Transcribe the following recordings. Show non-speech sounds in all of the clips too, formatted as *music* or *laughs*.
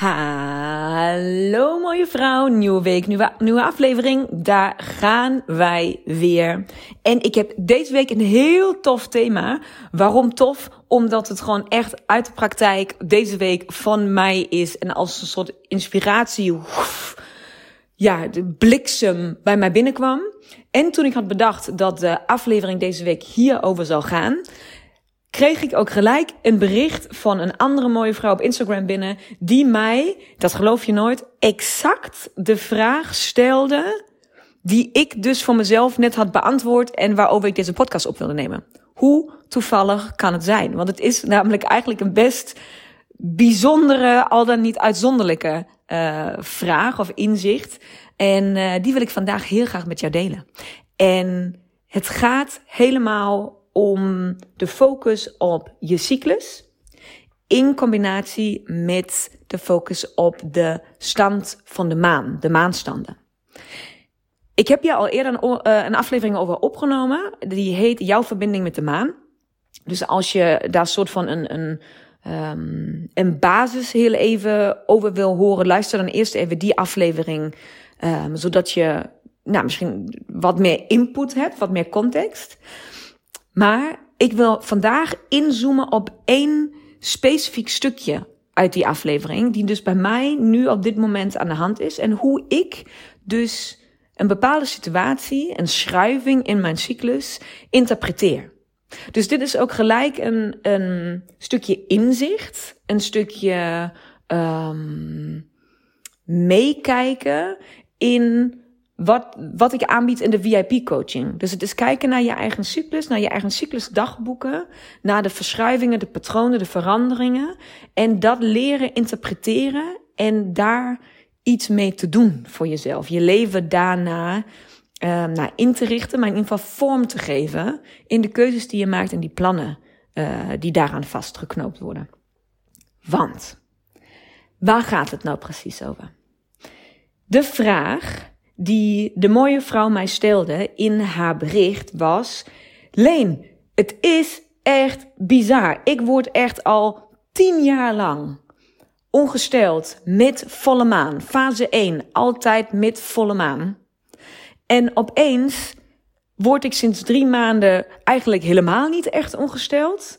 Hallo mooie vrouw, nieuwe week, nieuwe, nieuwe aflevering. Daar gaan wij weer. En ik heb deze week een heel tof thema. Waarom tof? Omdat het gewoon echt uit de praktijk deze week van mij is. En als een soort inspiratie, ja, de bliksem bij mij binnenkwam. En toen ik had bedacht dat de aflevering deze week hierover zou gaan, kreeg ik ook gelijk een bericht van een andere mooie vrouw op Instagram binnen, die mij, dat geloof je nooit, exact de vraag stelde die ik dus voor mezelf net had beantwoord en waarover ik deze podcast op wilde nemen. Hoe toevallig kan het zijn? Want het is namelijk eigenlijk een best bijzondere, al dan niet uitzonderlijke uh, vraag of inzicht. En uh, die wil ik vandaag heel graag met jou delen. En het gaat helemaal om de focus op je cyclus in combinatie met de focus op de stand van de maan, de maanstanden. Ik heb je al eerder een, eh, een aflevering over opgenomen. Die heet Jouw verbinding met de maan. Dus als je daar soort van een, een, um, een basis heel even over wil horen, luister dan eerst even die aflevering. Um, zodat je nou, misschien wat meer input hebt, wat meer context. Maar ik wil vandaag inzoomen op één specifiek stukje uit die aflevering, die dus bij mij nu op dit moment aan de hand is. En hoe ik dus een bepaalde situatie, een schuiving in mijn cyclus, interpreteer. Dus dit is ook gelijk een, een stukje inzicht, een stukje um, meekijken in wat, wat ik aanbied in de VIP-coaching. Dus het is kijken naar je eigen cyclus, naar je eigen cyclusdagboeken, naar de verschuivingen, de patronen, de veranderingen. En dat leren interpreteren en daar iets mee te doen voor jezelf. Je leven daarna uh, naar in te richten, maar in ieder geval vorm te geven in de keuzes die je maakt en die plannen uh, die daaraan vastgeknoopt worden. Want, waar gaat het nou precies over? De vraag die de mooie vrouw mij stelde in haar bericht was: Leen, het is echt bizar. Ik word echt al tien jaar lang ongesteld met volle maan. Fase 1, altijd met volle maan. En opeens word ik sinds drie maanden eigenlijk helemaal niet echt ongesteld.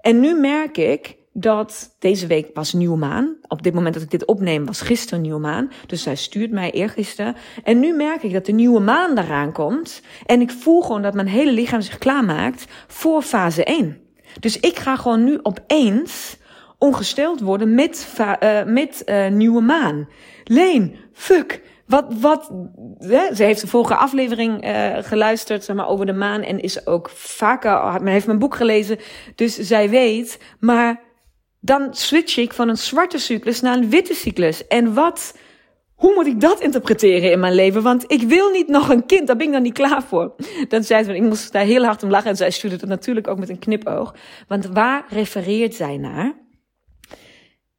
En nu merk ik dat deze week was nieuwe maan. Op dit moment dat ik dit opneem was gisteren nieuwe maan. Dus zij stuurt mij eergisteren. En nu merk ik dat de nieuwe maan daaraan komt. En ik voel gewoon dat mijn hele lichaam zich klaarmaakt voor fase 1. Dus ik ga gewoon nu opeens ongesteld worden met, uh, met uh, nieuwe maan. Leen, fuck. Wat, wat, hè? ze heeft de vorige aflevering uh, geluisterd zeg maar, over de maan en is ook vaker, heeft mijn boek gelezen, dus zij weet, maar dan switch ik van een zwarte cyclus naar een witte cyclus. En wat, hoe moet ik dat interpreteren in mijn leven? Want ik wil niet nog een kind, daar ben ik dan niet klaar voor. Dan zei ze, ik moest daar heel hard om lachen. En zij stuurde het natuurlijk ook met een knipoog. Want waar refereert zij naar?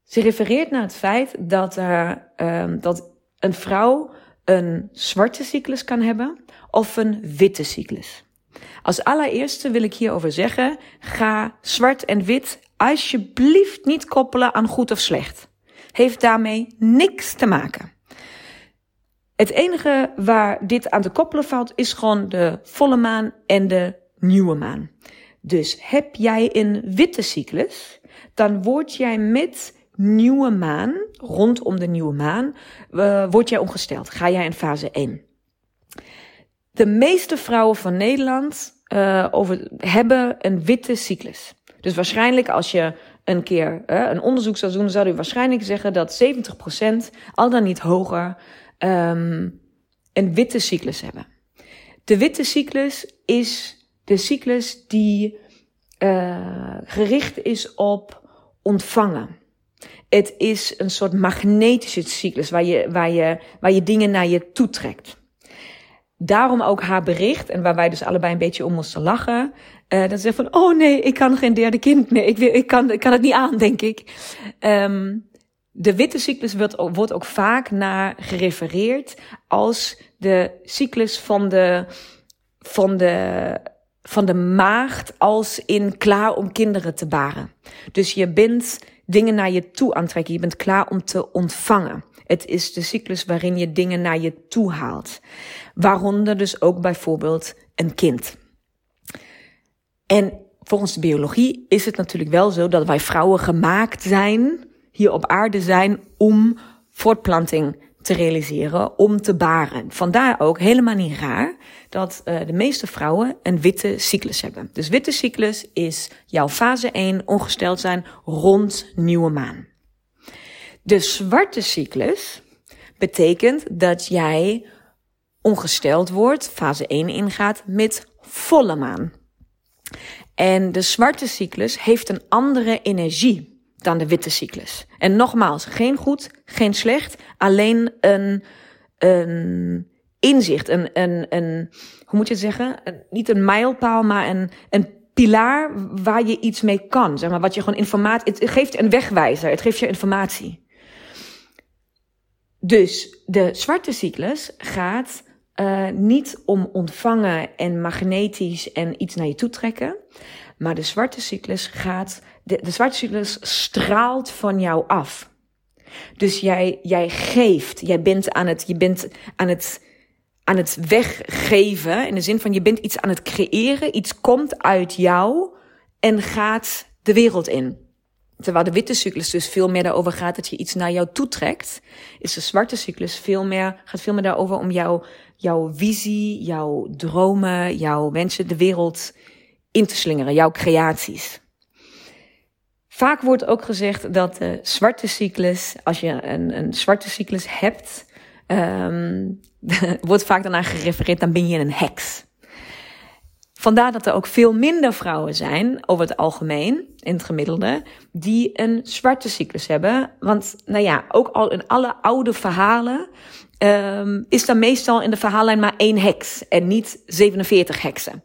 Ze refereert naar het feit dat, er, um, dat een vrouw een zwarte cyclus kan hebben of een witte cyclus. Als allereerste wil ik hierover zeggen, ga zwart en wit alsjeblieft niet koppelen aan goed of slecht. Heeft daarmee niks te maken. Het enige waar dit aan te koppelen valt is gewoon de volle maan en de nieuwe maan. Dus heb jij een witte cyclus, dan word jij met nieuwe maan, rondom de nieuwe maan, uh, word jij ongesteld. Ga jij in fase 1. De meeste vrouwen van Nederland uh, over hebben een witte cyclus. Dus waarschijnlijk als je een keer uh, een onderzoek zou doen, zou je waarschijnlijk zeggen dat 70%, al dan niet hoger, um, een witte cyclus hebben. De witte cyclus is de cyclus die uh, gericht is op ontvangen. Het is een soort magnetische cyclus waar je, waar je, waar je dingen naar je toe trekt. Daarom ook haar bericht, en waar wij dus allebei een beetje om moesten lachen. Uh, dat ze van, oh nee, ik kan geen derde kind meer. Ik, wil, ik, kan, ik kan het niet aan, denk ik. Um, de witte cyclus wordt, wordt ook vaak naar gerefereerd als de cyclus van de, van de, van de maagd als in klaar om kinderen te baren. Dus je bent dingen naar je toe aantrekken. Je bent klaar om te ontvangen. Het is de cyclus waarin je dingen naar je toe haalt. Waaronder dus ook bijvoorbeeld een kind. En volgens de biologie is het natuurlijk wel zo dat wij vrouwen gemaakt zijn, hier op aarde zijn, om voortplanting te realiseren, om te baren. Vandaar ook helemaal niet raar dat uh, de meeste vrouwen een witte cyclus hebben. Dus witte cyclus is jouw fase 1 ongesteld zijn rond nieuwe maan. De zwarte cyclus betekent dat jij ongesteld wordt, fase 1 ingaat met volle maan. En de zwarte cyclus heeft een andere energie dan de witte cyclus. En nogmaals, geen goed, geen slecht, alleen een, inzicht, een, hoe moet je het zeggen? niet een mijlpaal, maar een, een pilaar waar je iets mee kan. Zeg maar, wat je gewoon informatie, het geeft een wegwijzer, het geeft je informatie. Dus de zwarte cyclus gaat uh, niet om ontvangen en magnetisch en iets naar je toe trekken. Maar de zwarte cyclus gaat, de, de zwarte cyclus straalt van jou af. Dus jij, jij geeft, jij bent aan het, je bent aan het, aan het weggeven. In de zin van je bent iets aan het creëren, iets komt uit jou en gaat de wereld in. Terwijl de witte cyclus dus veel meer daarover gaat dat je iets naar jou toetrekt, is de zwarte cyclus veel meer, gaat veel meer daarover om jou, jouw visie, jouw dromen, jouw wensen, de wereld in te slingeren, jouw creaties. Vaak wordt ook gezegd dat de zwarte cyclus, als je een, een zwarte cyclus hebt, um, *laughs* wordt vaak daarna gerefereerd, dan ben je een heks. Vandaar dat er ook veel minder vrouwen zijn, over het algemeen, in het gemiddelde, die een zwarte cyclus hebben. Want, nou ja, ook al in alle oude verhalen um, is er meestal in de verhaallijn maar één heks en niet 47 heksen.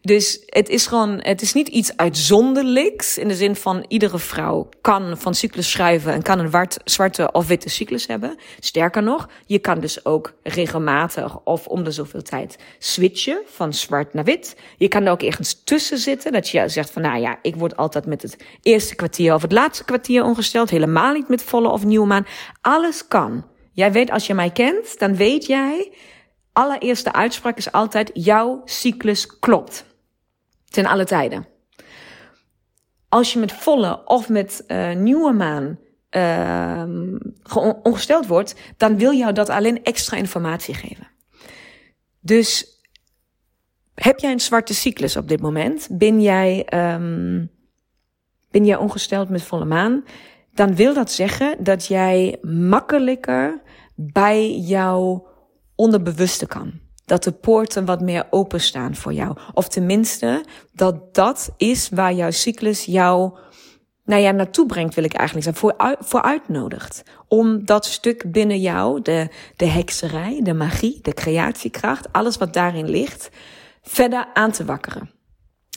Dus het is gewoon, het is niet iets uitzonderlijks in de zin van iedere vrouw kan van cyclus schuiven en kan een wart, zwarte of witte cyclus hebben. Sterker nog, je kan dus ook regelmatig of om de zoveel tijd switchen van zwart naar wit. Je kan er ook ergens tussen zitten dat je zegt van nou ja, ik word altijd met het eerste kwartier of het laatste kwartier ongesteld, helemaal niet met volle of nieuwe maan. Alles kan. Jij weet, als je mij kent, dan weet jij, allereerste uitspraak is altijd, jouw cyclus klopt. Ten alle tijden. Als je met volle of met uh, nieuwe maan uh, ongesteld wordt, dan wil jou dat alleen extra informatie geven. Dus heb jij een zwarte cyclus op dit moment? Ben jij, um, ben jij ongesteld met volle maan? Dan wil dat zeggen dat jij makkelijker bij jouw onderbewuste kan. Dat de poorten wat meer openstaan voor jou. Of tenminste, dat dat is waar jouw cyclus jou nou ja, naartoe brengt, wil ik eigenlijk zeggen, voor, voor uitnodigt. Om dat stuk binnen jou, de, de hekserij, de magie, de creatiekracht, alles wat daarin ligt, verder aan te wakkeren.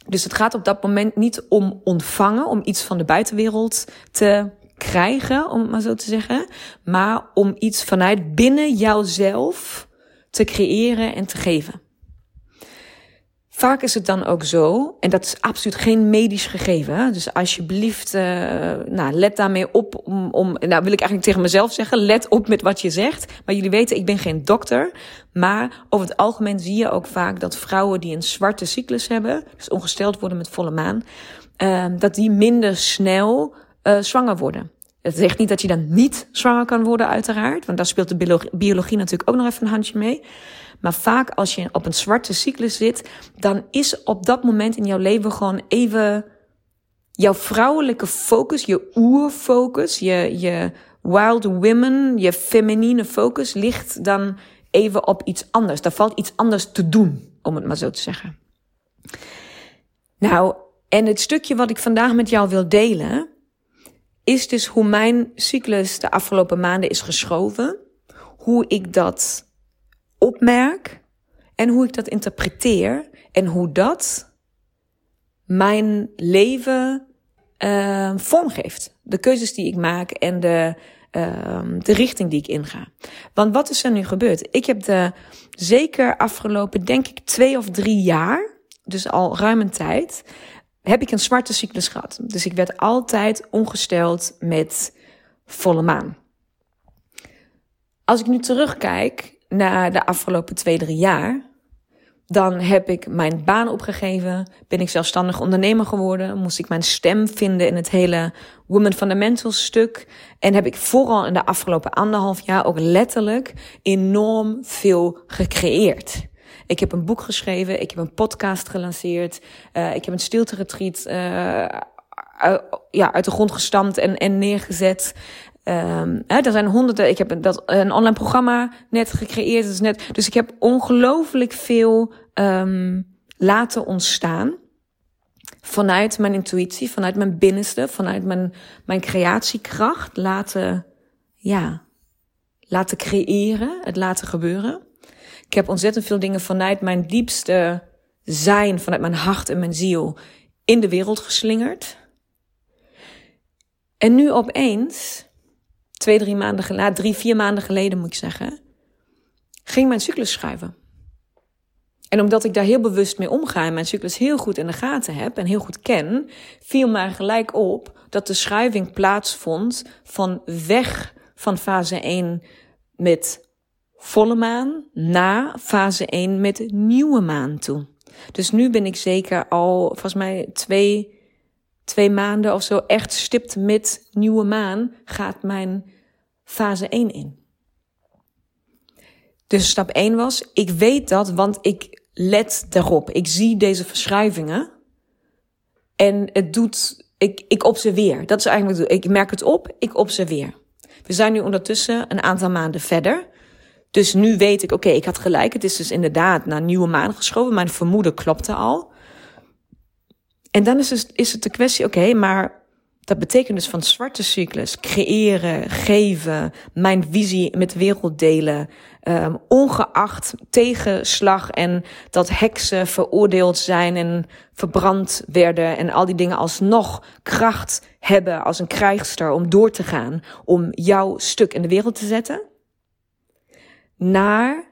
Dus het gaat op dat moment niet om ontvangen, om iets van de buitenwereld te krijgen, om het maar zo te zeggen, maar om iets vanuit binnen jouzelf te creëren en te geven. Vaak is het dan ook zo, en dat is absoluut geen medisch gegeven. Dus alsjeblieft, uh, nou, let daarmee op. Om, om, nou, wil ik eigenlijk tegen mezelf zeggen: let op met wat je zegt. Maar jullie weten, ik ben geen dokter. Maar over het algemeen zie je ook vaak dat vrouwen die een zwarte cyclus hebben, dus ongesteld worden met volle maan, uh, dat die minder snel uh, zwanger worden. Het zegt niet dat je dan niet zwanger kan worden, uiteraard. Want daar speelt de biologie natuurlijk ook nog even een handje mee. Maar vaak als je op een zwarte cyclus zit, dan is op dat moment in jouw leven gewoon even jouw vrouwelijke focus, je oerfocus, je, je wild women, je feminine focus ligt dan even op iets anders. Daar valt iets anders te doen, om het maar zo te zeggen. Nou, en het stukje wat ik vandaag met jou wil delen, is dus hoe mijn cyclus de afgelopen maanden is geschoven. Hoe ik dat opmerk en hoe ik dat interpreteer en hoe dat mijn leven uh, vormgeeft. De keuzes die ik maak en de, uh, de richting die ik inga. Want wat is er nu gebeurd? Ik heb de zeker afgelopen, denk ik, twee of drie jaar, dus al ruim een tijd, heb ik een zwarte cyclus gehad. Dus ik werd altijd ongesteld met volle maan. Als ik nu terugkijk naar de afgelopen twee, drie jaar, dan heb ik mijn baan opgegeven, ben ik zelfstandig ondernemer geworden, moest ik mijn stem vinden in het hele Women Fundamentals stuk. En heb ik vooral in de afgelopen anderhalf jaar ook letterlijk enorm veel gecreëerd. Ik heb een boek geschreven, ik heb een podcast gelanceerd, uh, ik heb een stilte retreat uh, ja, uit de grond gestampt en, en neergezet. Um, hè, er zijn honderden. Ik heb dat, een online programma net gecreëerd. Dus, net, dus ik heb ongelooflijk veel um, laten ontstaan. Vanuit mijn intuïtie, vanuit mijn binnenste, vanuit mijn, mijn creatiekracht. Laten, ja, laten creëren, het laten gebeuren. Ik heb ontzettend veel dingen vanuit mijn diepste zijn, vanuit mijn hart en mijn ziel in de wereld geslingerd. En nu opeens twee, drie maanden geleden, drie, vier maanden geleden moet ik zeggen, ging mijn cyclus schrijven. En omdat ik daar heel bewust mee omga en mijn cyclus heel goed in de gaten heb en heel goed ken, viel mij gelijk op dat de schuiving plaatsvond van weg van fase 1 met volle maan na fase 1 met nieuwe maan toe. Dus nu ben ik zeker al, volgens mij twee, twee maanden of zo echt stipt met nieuwe maan gaat mijn fase 1 in. Dus stap 1 was, ik weet dat, want ik let daarop. Ik zie deze verschuivingen. En het doet, ik, ik observeer. Dat is eigenlijk. Ik merk het op, ik observeer. We zijn nu ondertussen een aantal maanden verder. Dus nu weet ik, oké, ik had gelijk. Het is dus inderdaad naar nieuwe maan geschoven. Mijn vermoeden klopte al. En dan is het, is het de kwestie, oké, maar dat betekent dus van zwarte cyclus creëren, geven, mijn visie met wereld delen, um, ongeacht tegenslag en dat heksen veroordeeld zijn en verbrand werden en al die dingen alsnog kracht hebben als een krijgster om door te gaan, om jouw stuk in de wereld te zetten, naar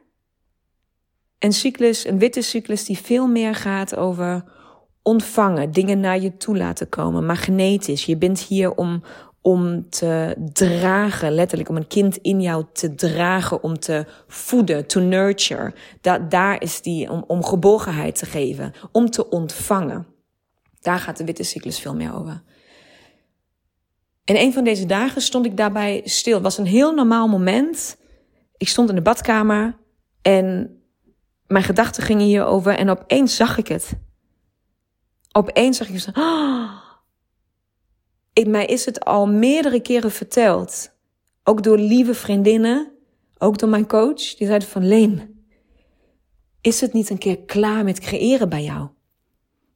een cyclus, een witte cyclus die veel meer gaat over ontvangen, dingen naar je toe laten komen, magnetisch. Je bent hier om, om te dragen, letterlijk om een kind in jou te dragen, om te voeden, to nurture. Dat, daar is die, om, om geborgenheid te geven, om te ontvangen. Daar gaat de witte cyclus veel meer over. En een van deze dagen stond ik daarbij stil. Het was een heel normaal moment. Ik stond in de badkamer en mijn gedachten gingen hierover en opeens zag ik het. Opeens zag ik zo, oh, mij is het al meerdere keren verteld. Ook door lieve vriendinnen, ook door mijn coach. Die zeiden van, Leen, is het niet een keer klaar met creëren bij jou?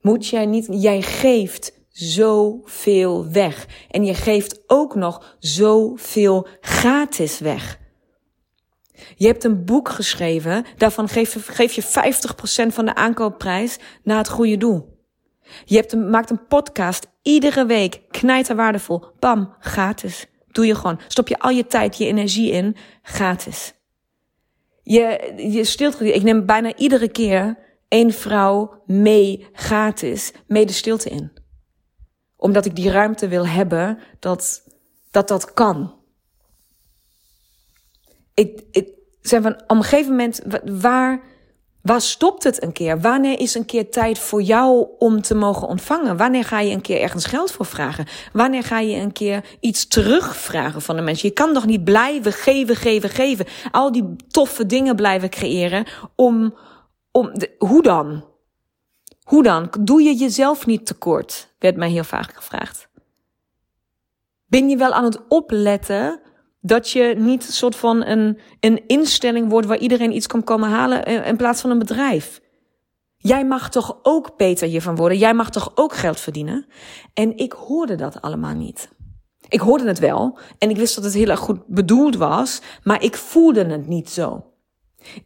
Moet jij niet, jij geeft zoveel weg. En je geeft ook nog zoveel gratis weg. Je hebt een boek geschreven, daarvan geef, geef je 50% van de aankoopprijs naar het goede doel. Je hebt maakt een podcast iedere week, knijter waardevol. Bam, gratis. Doe je gewoon. Stop je al je tijd, je energie in, gratis. Je, je stilte, ik neem bijna iedere keer één vrouw mee gratis, mee de stilte in. Omdat ik die ruimte wil hebben dat dat, dat kan. Ik, ik, zijn van, op een gegeven moment, waar, Waar stopt het een keer? Wanneer is een keer tijd voor jou om te mogen ontvangen? Wanneer ga je een keer ergens geld voor vragen? Wanneer ga je een keer iets terugvragen van de mensen? Je kan toch niet blijven geven, geven, geven. Al die toffe dingen blijven creëren om, om hoe dan? Hoe dan? Doe je jezelf niet tekort? Werd mij heel vaak gevraagd. Ben je wel aan het opletten dat je niet soort van een, een instelling wordt waar iedereen iets kan komen halen eh, in plaats van een bedrijf. Jij mag toch ook beter hiervan worden? Jij mag toch ook geld verdienen? En ik hoorde dat allemaal niet. Ik hoorde het wel en ik wist dat het heel erg goed bedoeld was, maar ik voelde het niet zo.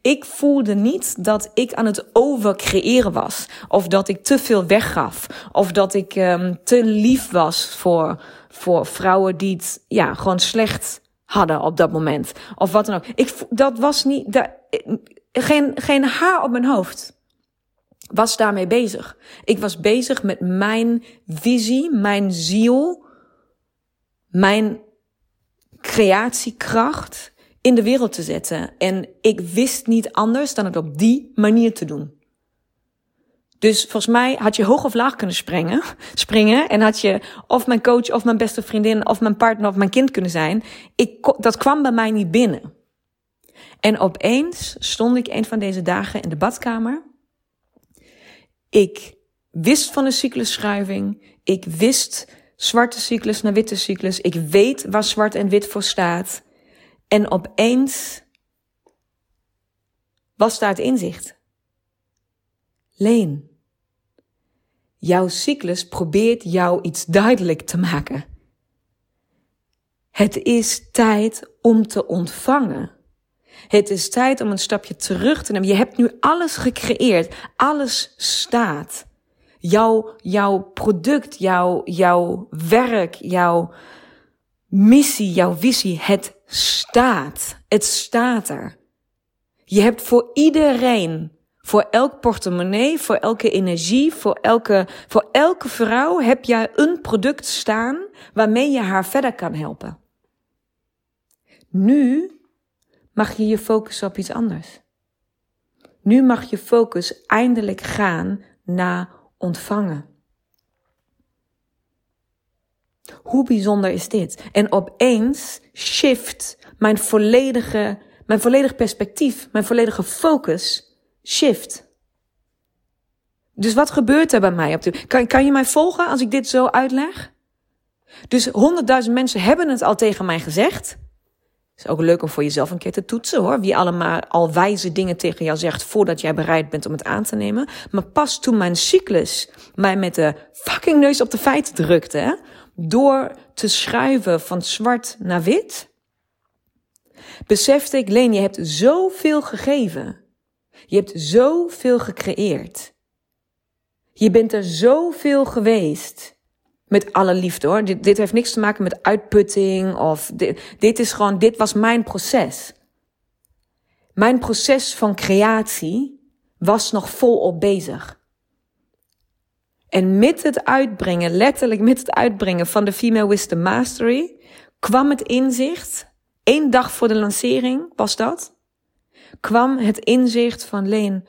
Ik voelde niet dat ik aan het overcreëren was. Of dat ik te veel weggaf. Of dat ik um, te lief was voor, voor vrouwen die het ja, gewoon slecht hadden op dat moment. Of wat dan ook. Ik, dat was niet, dat, geen, geen haar op mijn hoofd was daarmee bezig. Ik was bezig met mijn visie, mijn ziel, mijn creatiekracht in de wereld te zetten. En ik wist niet anders dan het op die manier te doen. Dus volgens mij had je hoog of laag kunnen springen, *laughs* springen en had je of mijn coach of mijn beste vriendin of mijn partner of mijn kind kunnen zijn. Ik, dat kwam bij mij niet binnen. En opeens stond ik een van deze dagen in de badkamer. Ik wist van de cyclusschuiving. Ik wist zwarte cyclus naar witte cyclus. Ik weet waar zwart en wit voor staat. En opeens was daar het inzicht. Leen, jouw cyclus probeert jou iets duidelijk te maken. Het is tijd om te ontvangen. Het is tijd om een stapje terug te nemen. Je hebt nu alles gecreëerd. Alles staat. Jouw, jouw product, jouw, jouw werk, jouw missie, jouw visie, het staat. Het staat er. Je hebt voor iedereen, voor elk portemonnee, voor elke energie, voor elke, voor elke vrouw heb jij een product staan waarmee je haar verder kan helpen. Nu mag je je focussen op iets anders. Nu mag je focus eindelijk gaan naar ontvangen. Hoe bijzonder is dit? En opeens shift mijn volledige, mijn volledig perspectief, mijn volledige focus shift. Dus wat gebeurt er bij mij op de, kan, kan je mij volgen als ik dit zo uitleg? Dus honderdduizend mensen hebben het al tegen mij gezegd. Is ook leuk om voor jezelf een keer te toetsen hoor. Wie allemaal al wijze dingen tegen jou zegt voordat jij bereid bent om het aan te nemen. Maar pas toen mijn cyclus mij met de fucking neus op de feiten drukte, door te schuiven van zwart naar wit, besefte ik, Leen, je hebt zoveel gegeven. Je hebt zoveel gecreëerd. Je bent er zoveel geweest. Met alle liefde hoor. Dit, dit heeft niks te maken met uitputting of dit, dit is gewoon, dit was mijn proces. Mijn proces van creatie was nog volop bezig. En met het uitbrengen, letterlijk met het uitbrengen van de Female Wisdom Mastery, kwam het inzicht, één dag voor de lancering was dat, kwam het inzicht van Leen.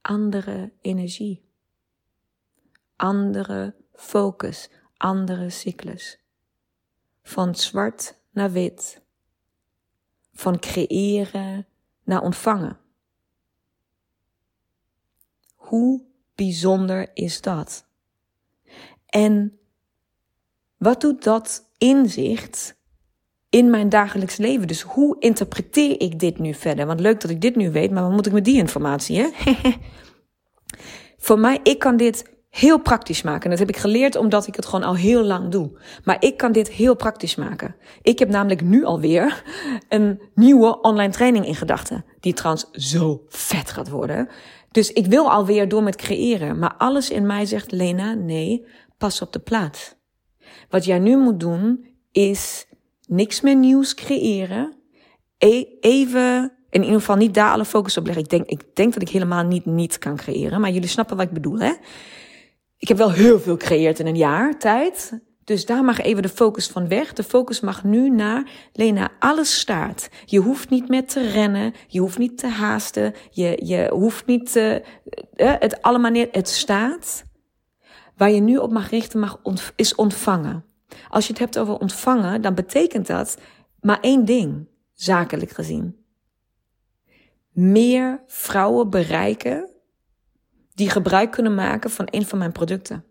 Andere energie. Andere focus. Andere cyclus. Van zwart naar wit. Van creëren naar ontvangen. Hoe bijzonder is dat? En wat doet dat inzicht in mijn dagelijks leven? Dus hoe interpreteer ik dit nu verder? Want leuk dat ik dit nu weet, maar wat moet ik met die informatie? Hè? *laughs* Voor mij, ik kan dit heel praktisch maken. En dat heb ik geleerd omdat ik het gewoon al heel lang doe. Maar ik kan dit heel praktisch maken. Ik heb namelijk nu alweer *laughs* een nieuwe online training in gedachten. Die trouwens zo vet gaat worden. Dus ik wil alweer door met creëren. Maar alles in mij zegt, Lena, nee, pas op de plaats. Wat jij nu moet doen, is niks meer nieuws creëren. E even in ieder geval niet daar alle focus op leggen. Ik denk, ik denk dat ik helemaal niet niet kan creëren. Maar jullie snappen wat ik bedoel, hè? Ik heb wel heel veel gecreëerd in een jaar tijd. Dus daar mag even de focus van weg. De focus mag nu naar, Lena, alles staat. Je hoeft niet meer te rennen. Je hoeft niet te haasten. Je, je hoeft niet te, uh, het allemaal neer. Het staat. Waar je nu op mag richten, mag is ontvangen. Als je het hebt over ontvangen, dan betekent dat maar één ding, zakelijk gezien. Meer vrouwen bereiken die gebruik kunnen maken van een van mijn producten.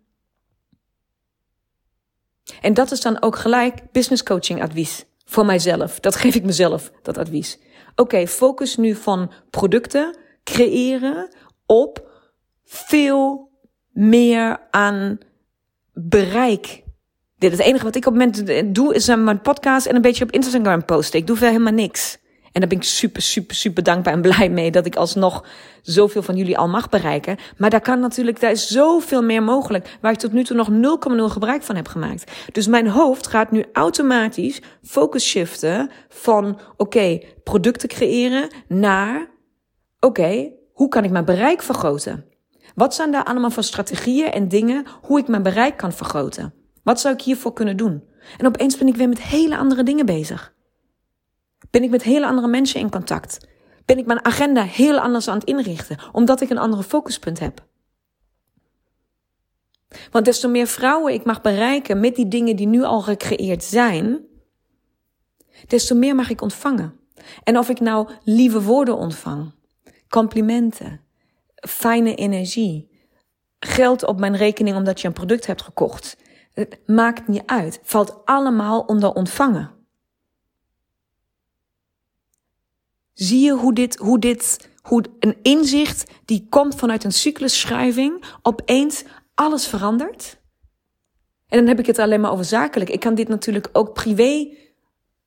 En dat is dan ook gelijk business coaching advies voor mijzelf. Dat geef ik mezelf, dat advies. Oké, focus nu van producten creëren op veel meer aan bereik. Dit het enige wat ik op het moment doe, is aan mijn podcast en een beetje op Instagram posten. Ik doe veel helemaal niks. En daar ben ik super, super, super dankbaar en blij mee dat ik alsnog zoveel van jullie al mag bereiken. Maar daar kan natuurlijk, daar is zoveel meer mogelijk waar ik tot nu toe nog 0,0 gebruik van heb gemaakt. Dus mijn hoofd gaat nu automatisch focus shiften van oké, producten creëren naar oké, hoe kan ik mijn bereik vergroten? Wat zijn daar allemaal voor strategieën en dingen hoe ik mijn bereik kan vergroten? Wat zou ik hiervoor kunnen doen? En opeens ben ik weer met hele andere dingen bezig. Ben ik met hele andere mensen in contact? Ben ik mijn agenda heel anders aan het inrichten, omdat ik een andere focuspunt heb? Want des te meer vrouwen ik mag bereiken met die dingen die nu al gecreëerd zijn, des te meer mag ik ontvangen. En of ik nou lieve woorden ontvang, complimenten, fijne energie, geld op mijn rekening omdat je een product hebt gekocht, het maakt niet uit. Valt allemaal onder ontvangen. Zie je hoe dit, hoe dit, hoe een inzicht die komt vanuit een cyclusschrijving opeens alles verandert? En dan heb ik het alleen maar over zakelijk. Ik kan dit natuurlijk ook privé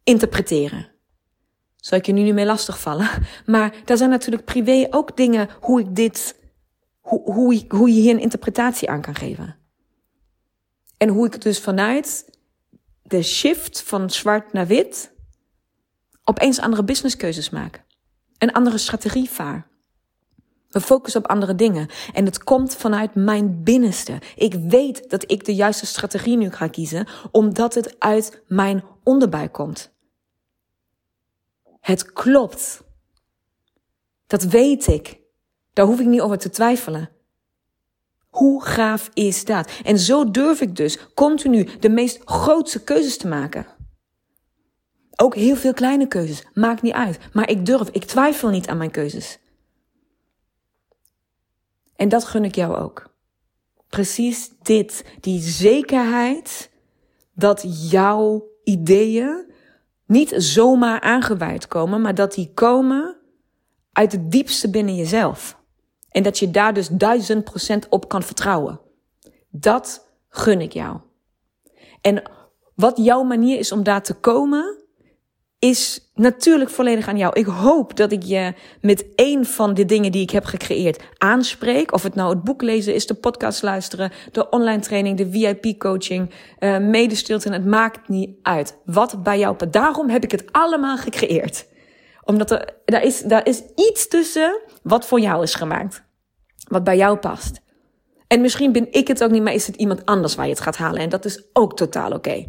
interpreteren. Zal ik je nu niet meer lastigvallen? *laughs* Maar daar zijn natuurlijk privé ook dingen hoe ik dit, hoe, hoe, hoe je hier een interpretatie aan kan geven. En hoe ik dus vanuit de shift van zwart naar wit opeens andere businesskeuzes maak. Een andere strategie vaar. We focussen op andere dingen. En het komt vanuit mijn binnenste. Ik weet dat ik de juiste strategie nu ga kiezen, omdat het uit mijn onderbuik komt. Het klopt. Dat weet ik. Daar hoef ik niet over te twijfelen. Hoe gaaf is dat? En zo durf ik dus continu de meest grootste keuzes te maken. Ook heel veel kleine keuzes, maakt niet uit. Maar ik durf, ik twijfel niet aan mijn keuzes. En dat gun ik jou ook. Precies dit, die zekerheid dat jouw ideeën niet zomaar aangeweid komen, maar dat die komen uit het diepste binnen jezelf. En dat je daar dus duizend procent op kan vertrouwen. Dat gun ik jou. En wat jouw manier is om daar te komen, is natuurlijk volledig aan jou. Ik hoop dat ik je met één van de dingen die ik heb gecreëerd aanspreek. Of het nou het boek lezen is, de podcast luisteren, de online training, de VIP coaching, uh, medestilte. Het maakt niet uit wat bij jou past. Daarom heb ik het allemaal gecreëerd. Omdat er, daar is, daar is iets tussen wat voor jou is gemaakt. Wat bij jou past. En misschien ben ik het ook niet, maar is het iemand anders waar je het gaat halen. En dat is ook totaal oké.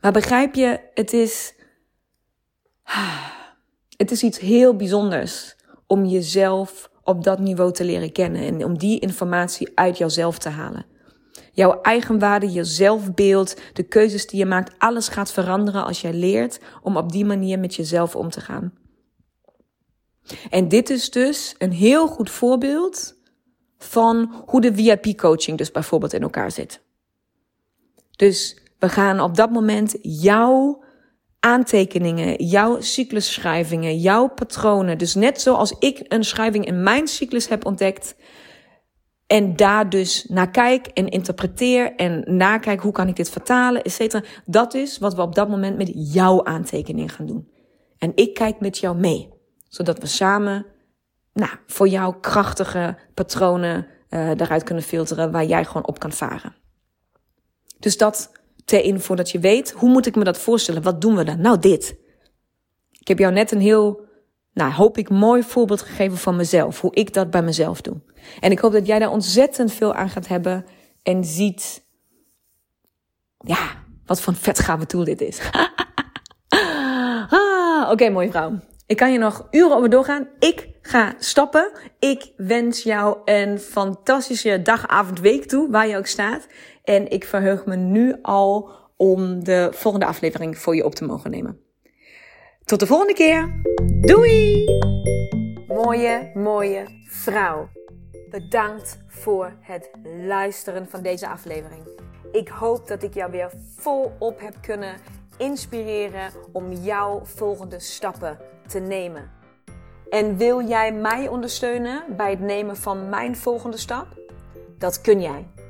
Maar begrijp je, het is, het is iets heel bijzonders om jezelf op dat niveau te leren kennen en om die informatie uit jouzelf te halen. Jouw eigenwaarde, je zelfbeeld, de keuzes die je maakt, alles gaat veranderen als jij leert om op die manier met jezelf om te gaan. En dit is dus een heel goed voorbeeld van hoe de VIP-coaching dus bijvoorbeeld in elkaar zit. Dus we gaan op dat moment jouw aantekeningen, jouw cyclusschrijvingen, jouw patronen. Dus net zoals ik een schrijving in mijn cyclus heb ontdekt. En daar dus naar kijk en interpreteer en nakijk hoe kan ik dit vertalen, et cetera. Dat is wat we op dat moment met jouw aantekening gaan doen. En ik kijk met jou mee. Zodat we samen, nou, voor jou krachtige patronen uh, eruit kunnen filteren waar jij gewoon op kan varen. Dus dat ter info dat je weet, hoe moet ik me dat voorstellen? Wat doen we dan? Nou, dit. Ik heb jou net een heel, nou, hoop ik, mooi voorbeeld gegeven van mezelf. Hoe ik dat bij mezelf doe. En ik hoop dat jij daar ontzettend veel aan gaat hebben. en ziet, ja, wat voor een vetgave tool dit is. *laughs* ah, Oké, mooie vrouw. Ik kan je nog uren over doorgaan. Ik ga stappen. Ik wens jou een fantastische dag, avond, week toe, waar je ook staat. En ik verheug me nu al om de volgende aflevering voor je op te mogen nemen. Tot de volgende keer. Doei! Mooie, mooie vrouw. Bedankt voor het luisteren van deze aflevering. Ik hoop dat ik jou weer volop heb kunnen inspireren om jouw volgende stappen te nemen. En wil jij mij ondersteunen bij het nemen van mijn volgende stap? Dat kun jij.